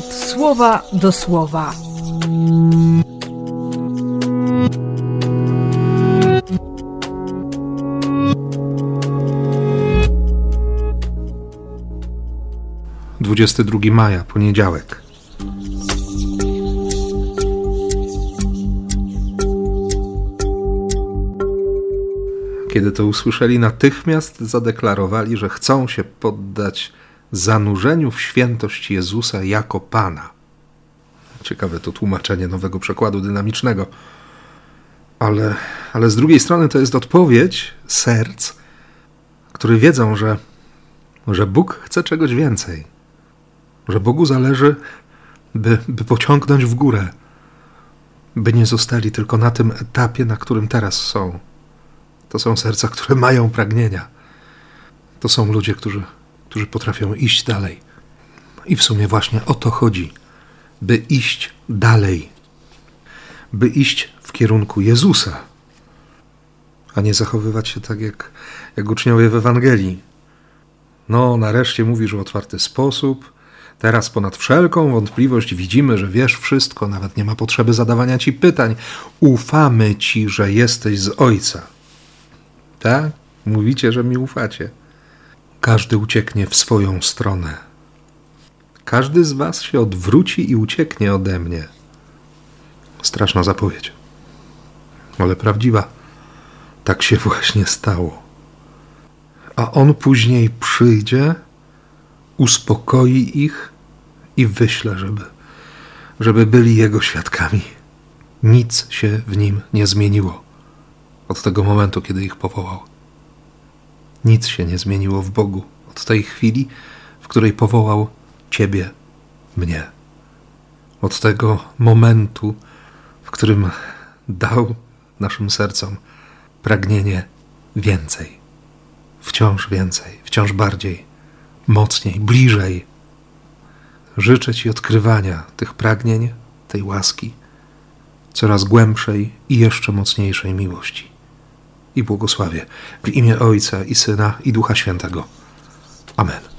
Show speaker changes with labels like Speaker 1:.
Speaker 1: słowa do słowa.
Speaker 2: Dwudziesty drugi maja, poniedziałek. Kiedy to usłyszeli, natychmiast zadeklarowali, że chcą się poddać zanurzeniu w świętość Jezusa jako Pana. Ciekawe to tłumaczenie nowego przekładu dynamicznego. Ale, ale z drugiej strony to jest odpowiedź serc, które wiedzą, że, że Bóg chce czegoś więcej, że Bogu zależy, by, by pociągnąć w górę, by nie zostali tylko na tym etapie, na którym teraz są. To są serca, które mają pragnienia. To są ludzie, którzy, którzy potrafią iść dalej. I w sumie właśnie o to chodzi, by iść dalej, by iść w kierunku Jezusa, a nie zachowywać się tak jak, jak uczniowie w Ewangelii. No, nareszcie mówisz w otwarty sposób. Teraz ponad wszelką wątpliwość widzimy, że wiesz wszystko, nawet nie ma potrzeby zadawania ci pytań. Ufamy ci, że jesteś z Ojca. Tak? Mówicie, że mi ufacie. Każdy ucieknie w swoją stronę. Każdy z was się odwróci i ucieknie ode mnie. Straszna zapowiedź. Ale prawdziwa. Tak się właśnie stało. A on później przyjdzie, uspokoi ich i wyśle, żeby, żeby byli jego świadkami. Nic się w nim nie zmieniło od tego momentu, kiedy ich powołał. Nic się nie zmieniło w Bogu od tej chwili, w której powołał Ciebie, mnie. Od tego momentu, w którym dał naszym sercom pragnienie więcej, wciąż więcej, wciąż bardziej, mocniej, bliżej. Życzę Ci odkrywania tych pragnień, tej łaski, coraz głębszej i jeszcze mocniejszej miłości i błogosławię w imię Ojca i Syna i Ducha Świętego. Amen.